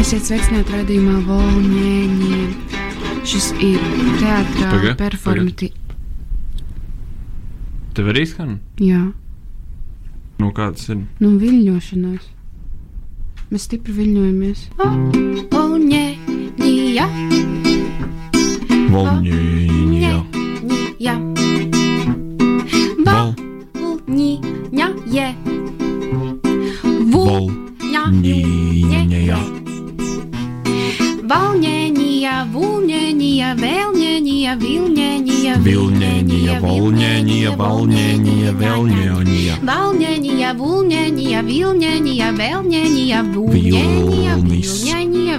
Esiet sveicināti raidījumā Volņēņie. Šis ir teātrā performati. Tev arī skan? Jā, Nu, kāds ir? nu viļņošanās. Mēs stipri viļņojamies. Volņēņa. Jā. Volņēņa. Jē. vol, ņīņa. Volņēņie, vulņēņie, vēlņēņie, vilņēņie, Vilņēņa, volņēņa, valņēņa, vēlņēņa. Valņēņie, vulņēņie, vilņēņie, vēlņēņie,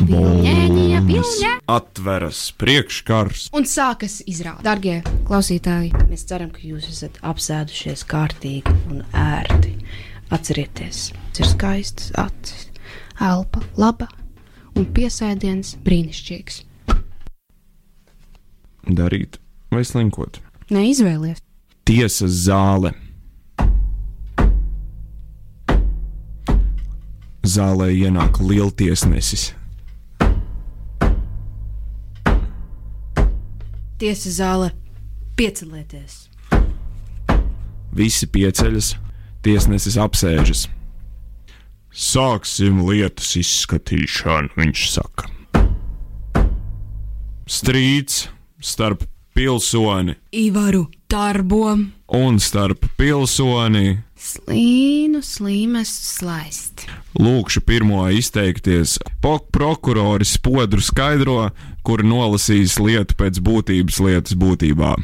vilņē. Atveras priekškars. Un sākas izrāde. Dargie klausītāji, Mēs ceram, ka jūs esat apsēdušies kārtīgi un ērti. Atcerieties, ir skaists acis, elpa laba un piesēdiens brīnišķīgs. Darīt vai slinkot? Neizvēlies. Tiesas zāle. Zālē ienāk lieltiesnesis. Tiesa zāle, piecelieties! Visi pieceļas, tiesnesis apsēžas. Sāksim lietas izskatīšanu, viņš saka. Strīds starp pilsoni Ivaru darbo! un starp pilsoni. Slīnu, slīmes, slaist. Lūkšu pirmo izteikties. Pok prokuroris podru skaidro, kur nolasīs lietu pēc būtības lietas būtībā.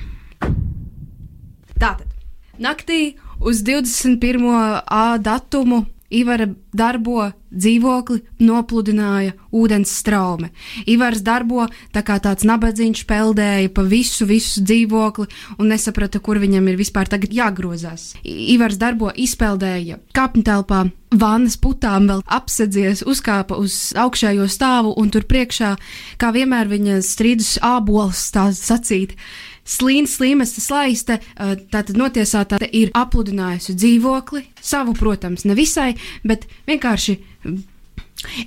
Tātad, naktī uz 21. A datumu Ivara darbo dzīvokli nopludināja ūdens straume. Ivars darbo tā kā tāds nabadzīgs peldēja pa visu, visu dzīvokli un nesaprata, kur viņam ir vispār tagad jāgrozās. Ivars darbo izpeldēja kapņu telpā, vannas putām vēl apsedzies, uzkāpa uz augšējo stāvu un tur priekšā, kā vienmēr viņa strīdus ābols tā sacīt. Slīns, slīmesta slaiste, ā, tātad notiesātā ir apludinājusi dzīvokli, savu, protams, ne visai, bet vienkārši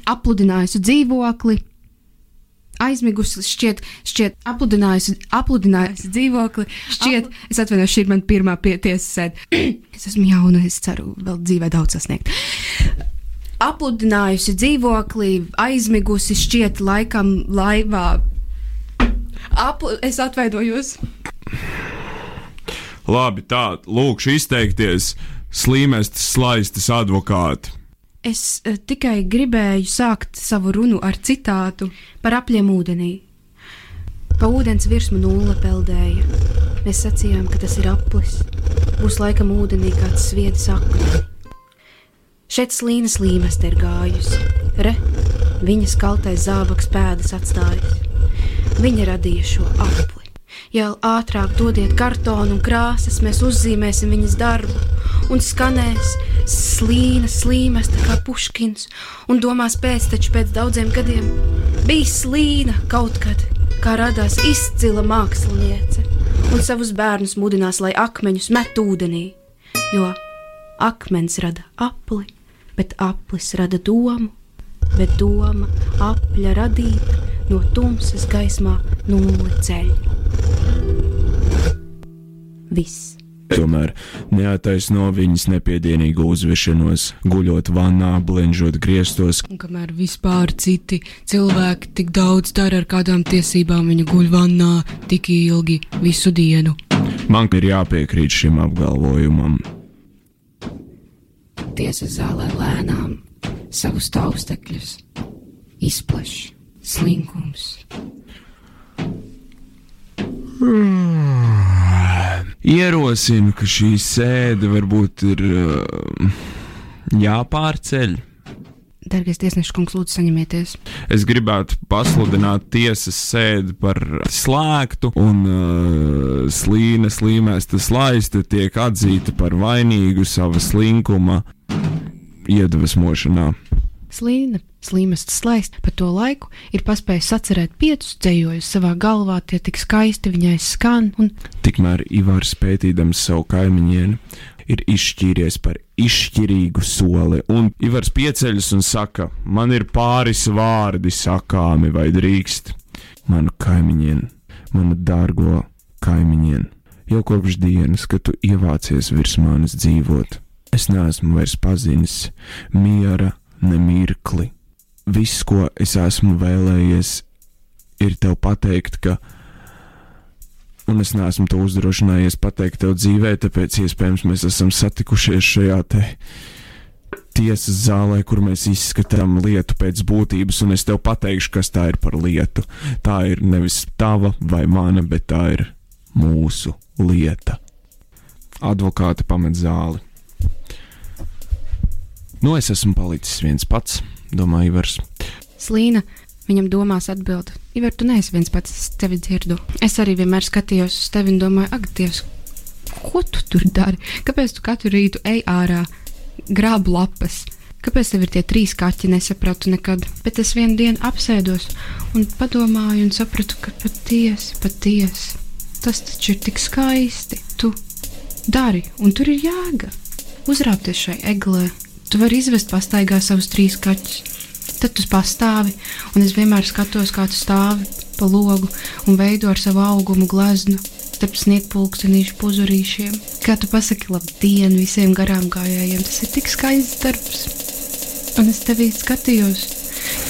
apludinājusi dzīvokli. Aizmigusi, šķiet, šķiet apludinājusi, apludinājusi dzīvokli. Šķiet, es atvainojos, šī ir mana pirmā tiesas sēde. es esmu jauna, es ceru, vēl dzīvē daudz sasniegt. Apludinājusi dzīvokli, aizmigusi, šķiet, laikam laivā. Aplu, es atvainojos. Labi, tā, lūkšu izteikties slīmestas slaistas advokāti. Es uh, tikai gribēju sākt savu runu ar citātu par apliem ūdenī. Pa ūdens virsmu nulle peldēja. Mēs sacījām, ka tas ir aplis. Būs laikam ūdenī kāds sviedis akmeni. Šeit slīnas līmes te ir gājusi. Re, viņas kaltais zābaks pēdas atstājis. Viņa radīja šo apli. Ja ātrāk dodiet kartonu un krāsas, mēs uzzīmēsim viņas darbu. Un skanēs slīna, slīmes, kā puškins. Un domās pēc, taču pēc daudziem gadiem bija slīna kaut kad, kā radās izcila māksliniece. Un savus bērnus mudinās, lai akmeņus met ūdenī. Jo akmens rada apli, bet aplis rada domu, bet doma apļa radīta no tumsas gaismā nulli ceļ. Viss. Tomēr neataisno viņas nepiedienīgu uzvešanos, guļot vannā, blenžot griestos, Un kamēr vispār citi cilvēki tik daudz dara ar kādām tiesībām, viņa guļ vannā tik ilgi visu dienu. man ir jāpiekrīt šim apgalvojumam. Tiesa zālē lēnām savus taustekļus izpleš slinkums. Ierosinu, ka šī sēde varbūt ir uh, jāpārceļ. Dargais tiesneša kungs, lūdzu, saņemieties. Es gribētu pasludināt tiesas sēdi par slēgtu, un uh, slīna slīmēsta slaiste tiek atzīta par vainīgu sava slinkuma iedvesmošanā. Slīna, Slimests slaist pa to laiku ir paspējis sacerēt piecus dzējojus savā galvā, tie tik skaisti viņai skan, un Tikmēr Ivars pētījams savu kaimiņienu ir izšķīries par izšķirīgu soli, un Ivars pieceļas un saka: Man ir pāris vārdi sakāmi, vai drīkst? Manu kaimiņienu, manu dārgo kaimiņienu, jau kopš dienas, kad tu ievācies virs manis dzīvot, es neesmu vairs pazinis miera, ne mirkli. Viss, ko es esmu vēlējies, ir tev pateikt, ka un es neesmu to uzdrošinājies pateikt tev dzīvē, tāpēc iespējams mēs esam satikušies šajā te tiesas zālē, kur mēs izskatām lietu pēc būtības, un es tev pateikšu, kas tā ir par lietu. Tā ir nevis tava vai mana, bet tā ir mūsu lieta. Advokāti pamet zāli. Nu, es esmu palicis viens pats, domāju, Ivars. Slīna viņam domās atbild: Ivar, tu neesi viens pats, es tevi dzirdu. Es arī vienmēr skatījos uz tevi un domāju, ak, Dievs, ko tu tur dari? Kāpēc tu katru rītu ej ārā, grāb lapas? Kāpēc tev ir tie trīs kaķi? Nesapratu nekad. Bet es vienu dienu apsēdos un padomāju, un sapratu, ka patiesi, patiesi tas taču ir tik skaisti. Tu dari, un tur ir jēga. Uzrāpties šai eglē, tu vari izvest pastaigā savus trīs kaķus. Tad tu pastāvi, un es vienmēr skatos, kā tu stāvi pa logu un veido ar savu augumu gleznu starp sniegpulkstenīšu puzurīšiem. Kā tu pasaki labdien visiem garām gājējiem, tas ir tik skaists darbs. Un es tevī skatījos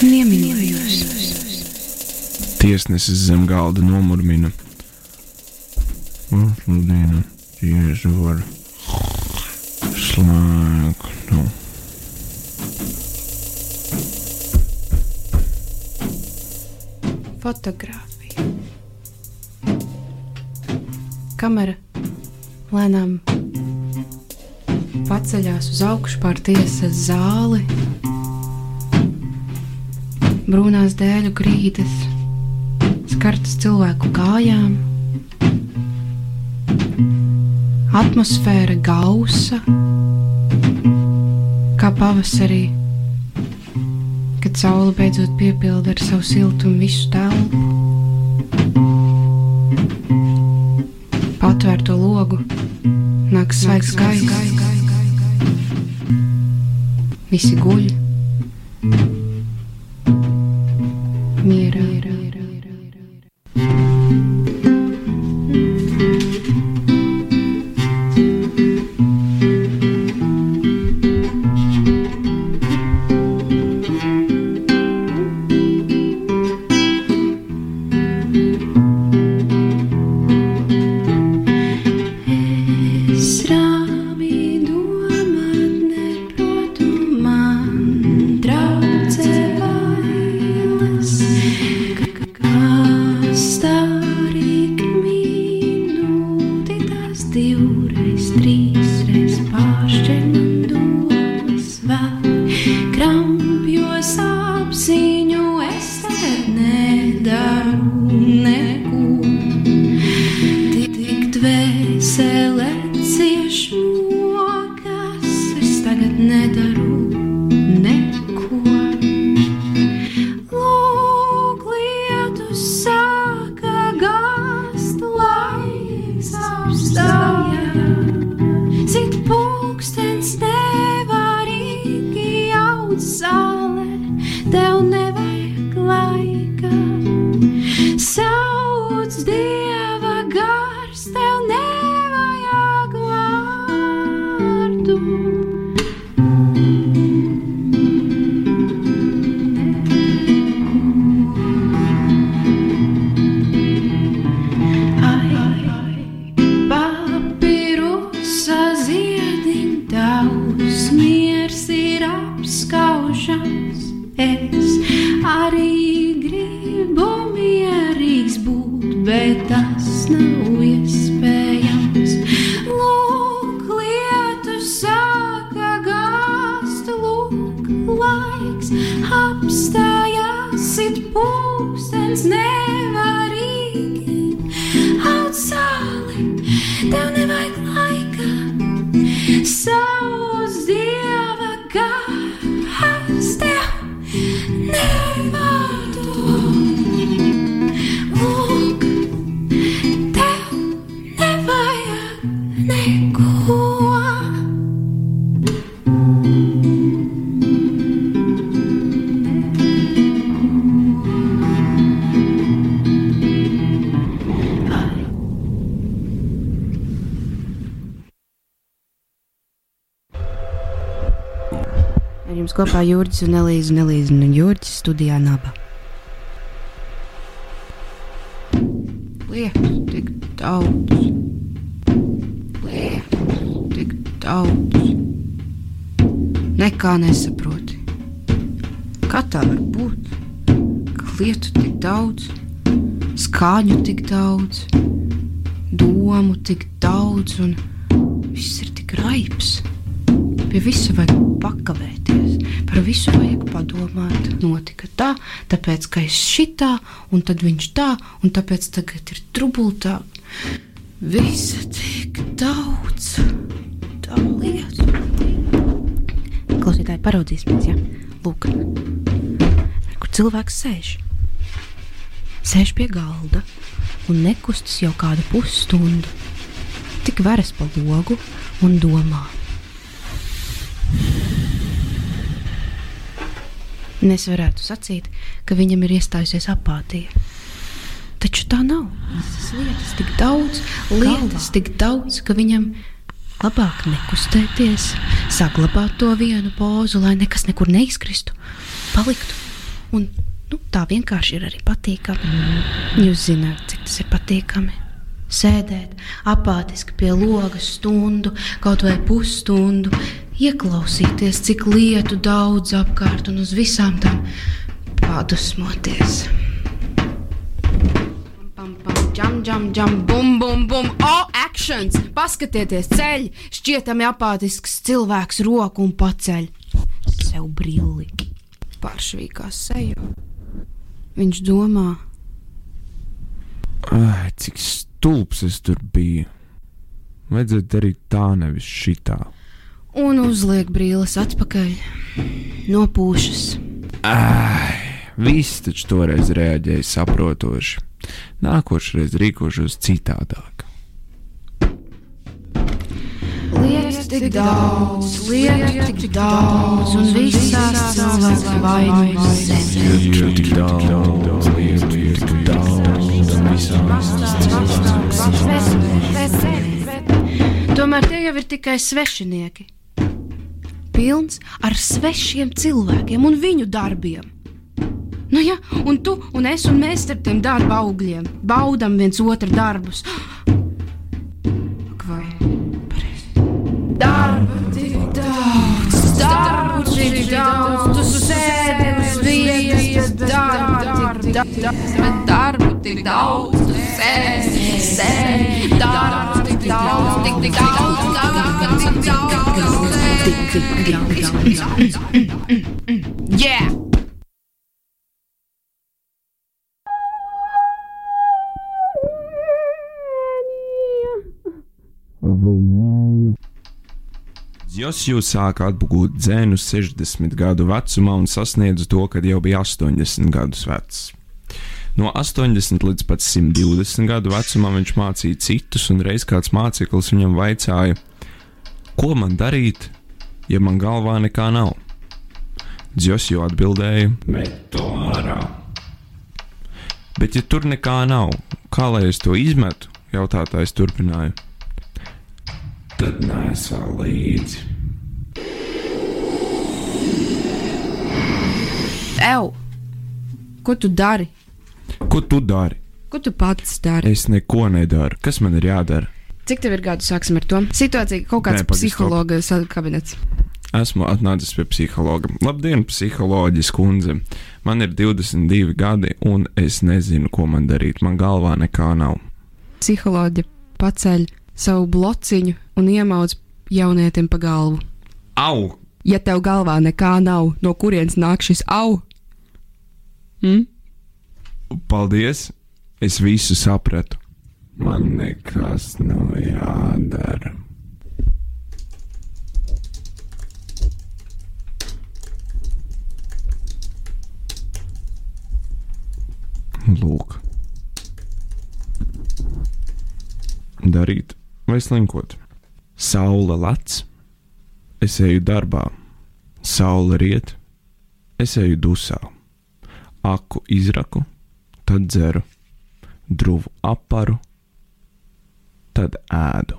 un iemīlējos. Tiesnesis zem galda nomurmina. Labdien, Jēzu var slēgt. Nu. Fotogrāfija. Kamera lēnām paceļās uz augšu pār tiesas zāli. Brūnās dēļu grīdas, skartas cilvēku kājām. Atmosfēra gausa, kā pavasarī, kad saule beidzot piepilda ar savu siltumu visu telpu. Patvērto logu, nāk svaigs gaiss. Visi guļ. Nedaru neko. Ar jums kopā Jurģis un Elīze un Elīze un Jurģis studijā Naba. Liekas, tik daudz. Liekas, tik daudz. Nekā nesaproti. Kā tā var būt? Ka lietu tik daudz, skaņu tik daudz, domu tik daudz un viss ir tik raips. Pie visa vajag pakavēties, par visu vajag padomāt. Notika tā, tāpēc ka es šitā, un tad viņš tā, un tāpēc tagad ir trubultā. Visa tik daudz, tā lietu. Klausītāji, paraudzīsimies, ja? Lūk, kur cilvēks sēž. Sēž pie galda un nekustas jau kādu pusstundu. Tik veras pa logu un domā. Un es varētu sacīt, ka viņam ir iestājusies apātija. Taču tā nav. Visas lietas tik daudz, lietas tik daudz, ka viņam labāk nekustēties, saglabāt to vienu pozu, lai nekas nekur neizkristu, paliktu. Un nu, tā vienkārši ir arī patīkami. Jūs zināt, cik tas ir patīkami. Sēdēt apātiski pie logas stundu, kaut vai pusstundu, ieklausīties, cik lietu daudz apkārt un uz visām tām padusmoties. Jam, jam, jam, bum, bum, bum, oh, actions! Paskatieties, ceļ! Šķietami apātisks cilvēks roku un paceļ sev brilli. Pāršvīkā seju. Viņš domā, Ai, cik stulbs es tur biju. Vajadzētu darīt tā, nevis šitā. Un uzliek brīles atpakaļ, nopūšas. Ai, viss taču toreiz reaģēja saprotoši. Nākošais rīkošos citādāk. Lietas tik daudz, lietas tik daudz, un visās cilvēku vainas zemē. Jo tik daudz, lietu, tik daudz, un Tomēr tie jau ir tikai svešinieki. Pilns ar svešiem cilvēkiem un viņu darbiem. Nu, ja, un tu un es un mēs starp tiem darba augļiem baudām viens otru darbus. Vai? Darba tik daudz, darba tik daudz, tu sēdi uz vietas, bet darba tik daudz, bet darba tik daudz, tu sēdi, sēdi, darba tik daudz, tik tik daudz, darba tik daudz, Yeah! Josju sāka atgūt dzēnu 60 gadu vecumā un sasniedza to, kad jau bija 80 gadus vecs. No 80 līdz pat 120 gadu vecumam viņš mācīja citus, un reiz kāds māceklis viņam vaicāja, ko man darīt, ja man galvā nekā nav. Josju atbildēja: Met to ārā. Bet, ja tur nekā nav, kā lai es to izmetu? Jautātājs turpināja. Tad vēl līdzi. Ew! Ko tu dari? Ko tu dari? Ko tu pats dari? Es neko nedaru. Kas man ir jādara? Cik tev ir gadu? Sāksim ar to. Situācija kaut kāds Nē, psihologa kabinets. Esmu atnācis pie psihologa. Labdien, psiholoģis kundze. Man ir 22 gadi, un es nezinu, ko man darīt. Man galvā nekā nav. Psiholoģi paceļ savu blociņu un iemauc jaunietim pa galvu. Au! Ja tev galvā nekā nav, no kurienes nāk šis au? Hm? Paldies! Es visu sapratu. Man nekas nav jādara. Lūk. Darīt vai slinkot? Saula lec, es eju darbā, saule riet, es eju dusā, aku izraku, tad dzeru, druvu aparu, tad ēdu.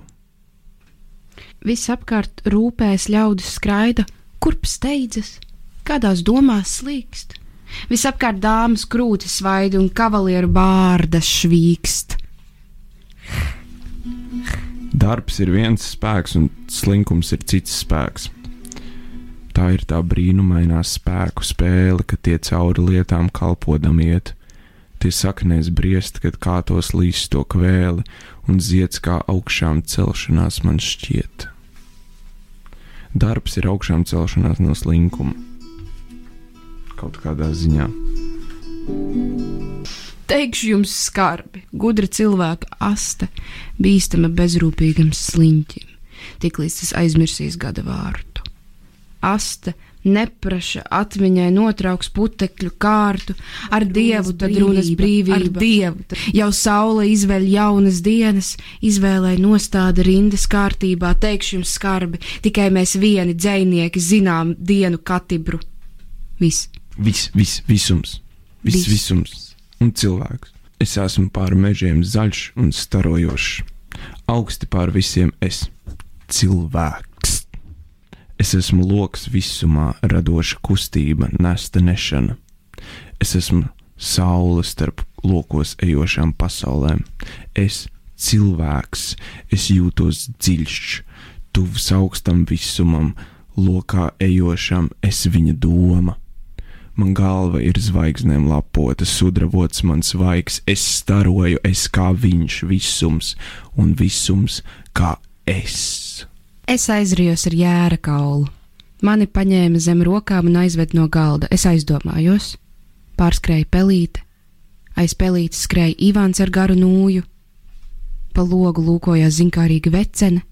Visapkārt rūpēs ļaudis skraida, kurp steidzas, kādās domās slīkst. Visapkārt dāmas krūtis svaida un kavalieru bārdas švīkst. Darbs ir viens spēks, un slinkums ir cits spēks. Tā ir tā brīnumainā spēku spēle, ka tie cauri lietām kalpodam iet. Tie saknēs briest, kad kā tos līst to kvēli, un zieds kā augšām celšanās man šķiet. Darbs ir augšām celšanās no slinkuma. Kaut kādā ziņā. Teikšu jums skarbi, gudra cilvēka aste, bīstama bezrūpīgam sliņķim, tiklīdz tas aizmirsīs gada vārtu. Aste nepraša atmiņai notrauks putekļu kārtu, ar dievu tad runas brīvība, ar dievu. Jau saule izvēl jaunas dienas, izvēlē nostāda rindas kārtībā, teikšu jums skarbi, tikai mēs vieni dzēnieki zinām dienu katibru. Viss. Viss, viss, visums, viss, Viss. visums un cilvēks. Es esmu pāri mežiem zaļš un starojošs. Augsti pār visiem es - cilvēks. Es esmu loks visumā, radoša kustība, nesta nešana. Es esmu saule starp lokos ejošām pasaulēm. Es cilvēks, es jūtos dziļš, tuvs augstam visumam, lokā ejošam, es viņa doma. Man galva ir zvaigznēm lapota, sudravots mans svaigs, es staroju, es kā viņš, visums, un visums kā es. Es aizrijos ar jēra kaulu. Mani paņēma zem rokām un aizved no galda. Es aizdomājos, pārskrēja pelīte, aiz pelītes skrēja Ivans ar garu nūju, pa logu lūkojās zinkārīga vecene.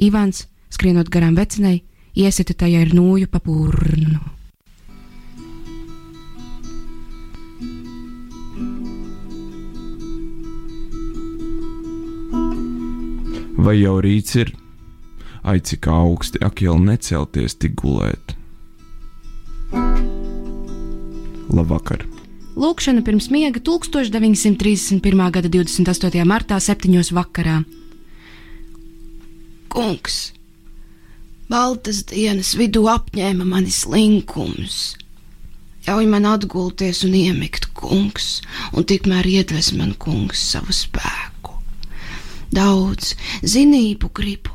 Ivans, skrienot garām vecenei, iesita tajā ar nūju pa purnu. Vai jau rīts ir? Ai, cik augsti, ak, jau necelties tik gulēt. Labvakar! Lūkšana pirms miega 1931. gada 28. martā, 7. vakarā. Kungs, baltas dienas vidū apņēma mani slinkums. Ļauj man atgulties un iemigt, kungs, un tikmēr iedvesmo man, kungs, savu spēku. Daudz zinību gribu,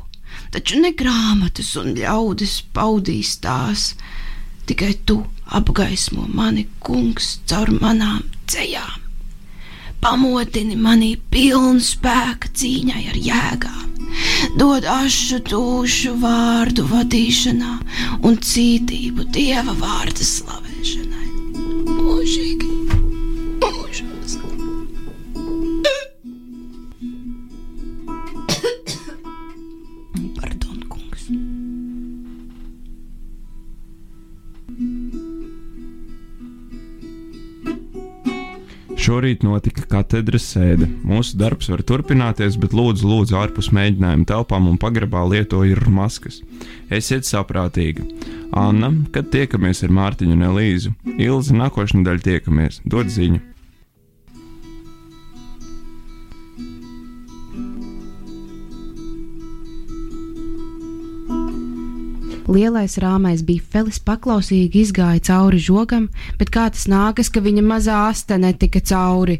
taču ne grāmatas un ļaudis paudīs tās. Tikai tu apgaismo mani, kungs, caur manām cejām. Pamodini manī pilnu spēka cīņai ar jēgām, dod ašu tūšu vārdu vadīšanā un cītību dieva vārda slavēšanai. Mūžīgi, Šorīt notika katedras sēde. Mūsu darbs var turpināties, bet lūdzu, lūdzu ārpus mēģinājuma telpām un pagrabā lietojiet maskas. Esiet saprātīgi. Anna, kad tiekamies ar Mārtiņu un Elīzu, Ilzi nākošais nedēļa tiekamies. Dod ziņu! Lielais rāmais bifelis paklausīgi izgāja cauri žogam, bet kā tas nākas, ka viņa mazā asta netika cauri?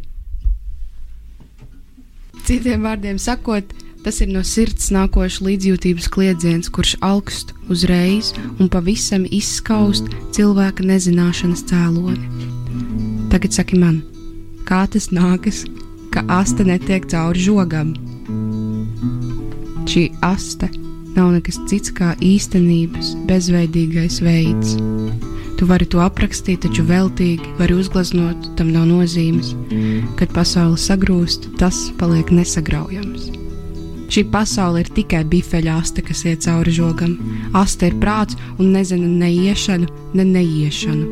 Citiem vārdiem sakot, tas ir no sirds nākošs līdzjūtības kliedziens, kurš augst uzreiz un pavisam izskaust cilvēka nezināšanas cēloni. Tagad saki man, kā tas nākas, ka asta netiek cauri žogam? Šī asta nav nekas cits kā īstenības bezveidīgais veids. Tu vari to aprakstīt, taču veltīgi vari uzgleznot, tam nav nozīmes. Kad pasaule sagrūst, tas paliek nesagraujams. Šī pasaule ir tikai bifeļa aste, kas iet cauri žogam. Aste ir prāts un nezina ne iešanu, ne neiešanu.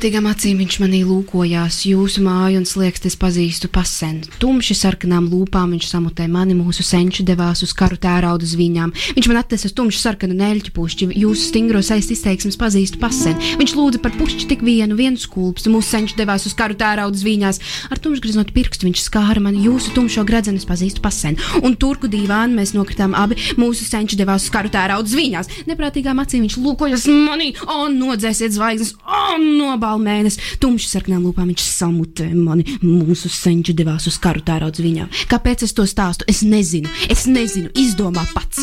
Neprātīgām acīm viņš manī lūkojās, jūsu māju un sliekstes pazīstu pasen. Tumši sarkanām lūpām viņš samutē mani, mūsu senči devās uz karu tērauda zviņām. Viņš man attesa tumšu sarkanu neļķu pušķi, jūsu stingro saist izteiksmes pazīstu pasen. Viņš lūdza par pušķi tik vienu, vienu skulpstu, mūsu senči devās uz karu tērauda zviņās. Ar tumšgriznot pirkstu viņš skāra mani, jūsu tumšo gredzenes pazīstu pasen. Un turku divānu mēs nokritām abi, mūsu senči devās uz karu tērauda zviņās. Neprātīgām acīm viņš lūkojas manī, un nodzēsiet zvaigznes, un nobalmēnes. Tumši sarkanām lūpām viņš samutē mani. Mūsu senči devās uz karu tērauds viņām. Kāpēc es to stāstu? Es nezinu, es nezinu, izdomā pats.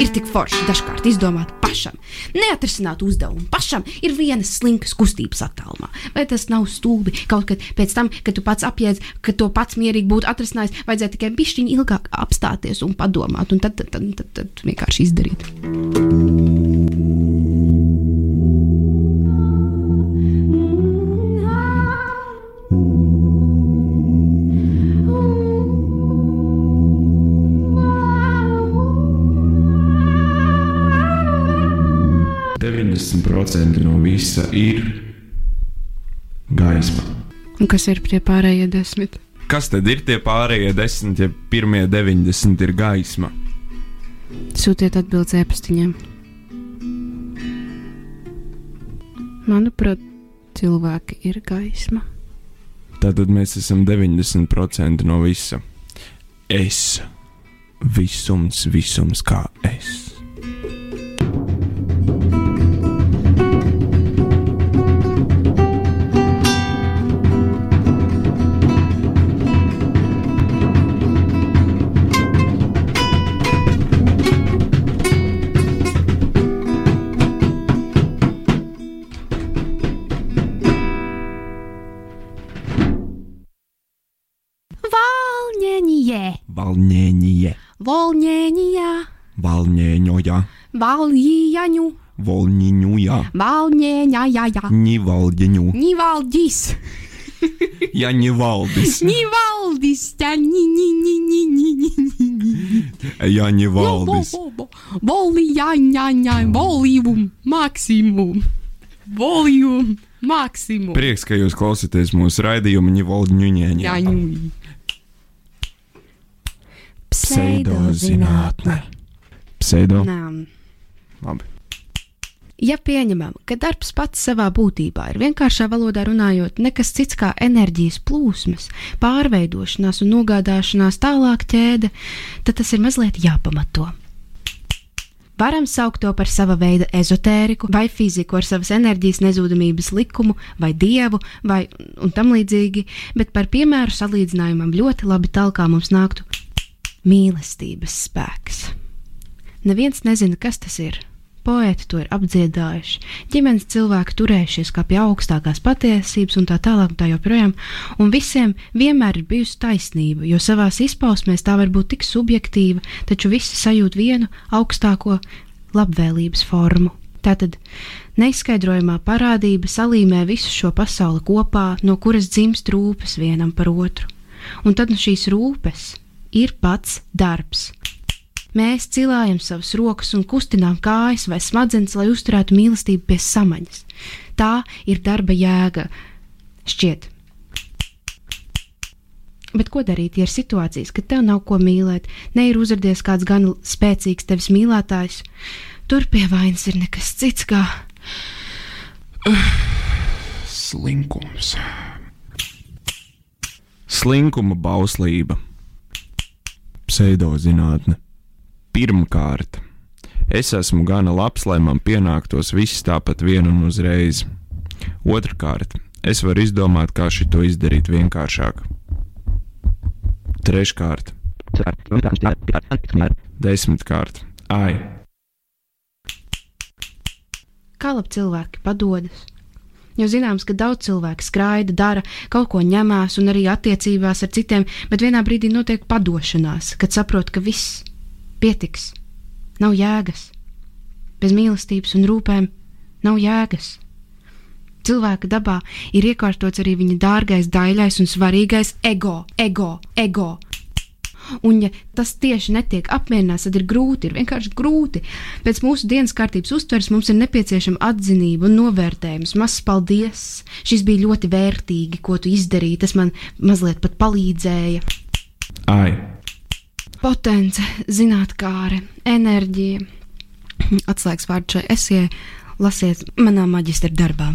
Ir tik forši dažkārt izdomāt pašam. Neatrisināt uzdevumu pašam ir vienas slinkas kustības attālumā. Vai tas nav stulbi? Kaut kad pēc tam, kad tu pats apjēdz, ka to pats mierīgi būtu atrisinājis, vajadzēja tikai bišķiņi ilgāk apstāties un padomāt, un tad, tad, tad, tad, tad vienkārši izdarīt. Deviņdesmit procenti no visa ir gaisma. Un kas ir tie pārējie desmit? Kas tad ir tie pārējie desmit, ja pirmie deviņdesmit ir gaisma? Sūtiet atbildes ēpastiņiem. Manuprāt, cilvēki ir gaisma. Tātad mēs esam 90% no visa. Es, visums, visums kā es. Volņiņuja, Valņēņājā, Ņivalģiņu, Nivaldis, Jaņivaldis, Nivaldis, tā ni ni ni ni ni ni ni. Jaņivaldis. Volījaņaņa, volījum, maksimum, volījum, maksimum. Prieks, ka jūs klausāties mūsu raidījuma Ņivalģiņuņēņā. Jaņu. Pseidozinātne. Pseido. Nā. Labi. Ja pieņemam, ka darbs pats savā būtībā ir vienkāršā valodā runājot nekas cits kā enerģijas plūsmas, pārveidošanās un nogādāšanās tālāk ķēde, tad tas ir mazliet jāpamato. Varam saukt to par sava veida ezotēriku, vai fiziku ar savas enerģijas nezudamības likumu, vai dievu, vai tam līdzīgi, bet par piemēru salīdzinājumam ļoti labi talkā mums nāktu mīlestības spēks. Neviens nezina, kas tas ir. Poeti to ir apdziedājuši, ģimenes cilvēki turējušies kā pie augstākās patiesības un tā tālāk, un tā joprojām, un visiem vienmēr ir bijusi taisnība, jo savās izpausmēs tā var būt tik subjektīva, taču visi sajūt vienu augstāko labvēlības formu. Tātad neizskaidrojamā parādība salīmē visu šo pasauli kopā, no kuras dzimst rūpes vienam par otru. Un tad no šīs rūpes ir pats darbs. Mēs cilājam savas rokas un kustinām kājas vai smadzenes, lai uzturētu mīlestību pie samaņas. Tā ir darba jēga. Šķiet. Bet ko darīt, ja ir situācijas, kad tev nav ko mīlēt, ne ir uzrādījies kāds gan spēcīgs tevis mīlētājs? Tur pie vainas ir nekas cits kā Slinkums. Slinkuma bauslība. Pseidozinātne. Pirmkārt, es esmu gana labs, lai man pienāktos viss tāpat vien un uzreiz. Otrakārt, es varu izdomāt, kā šito izdarīt vienkāršāk. Treškārt, desmitkārt, ai, kā labi cilvēki padodas. Jo zināms, ka daudz cilvēku skraida, dara, kaut ko ņemās un arī attiecībās ar citiem, bet vienā brīdī notiek padošanās, kad saprot, ka viss pietiks, nav jēgas. Bez mīlestības un rūpēm nav jēgas. Cilvēka dabā ir iekārtots arī viņa dārgais, daļais un svarīgais ego, ego, ego. Un, ja tas tieši netiek apmierināts, tad ir grūti, ir vienkārši grūti. Pēc mūsu dienas kārtības uztveres mums ir nepieciešama atzinība un novērtējums. Mazs paldies! Šis bija ļoti vērtīgi, ko tu izdarīji. Tas man mazliet pat palīdzēja. Ai! Potence, zinātnē, enerģija. Atslēgas vārdu šai esē lasiet manā maģistra darbā.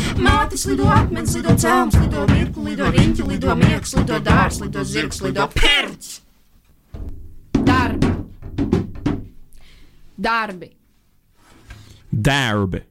Mātes lido akmens, lido cēlums, lido mirkli, lido riņķi, lido miegs, lido dārs, lido zirgs, lido pērts! Darbi! Darbi. Darbi.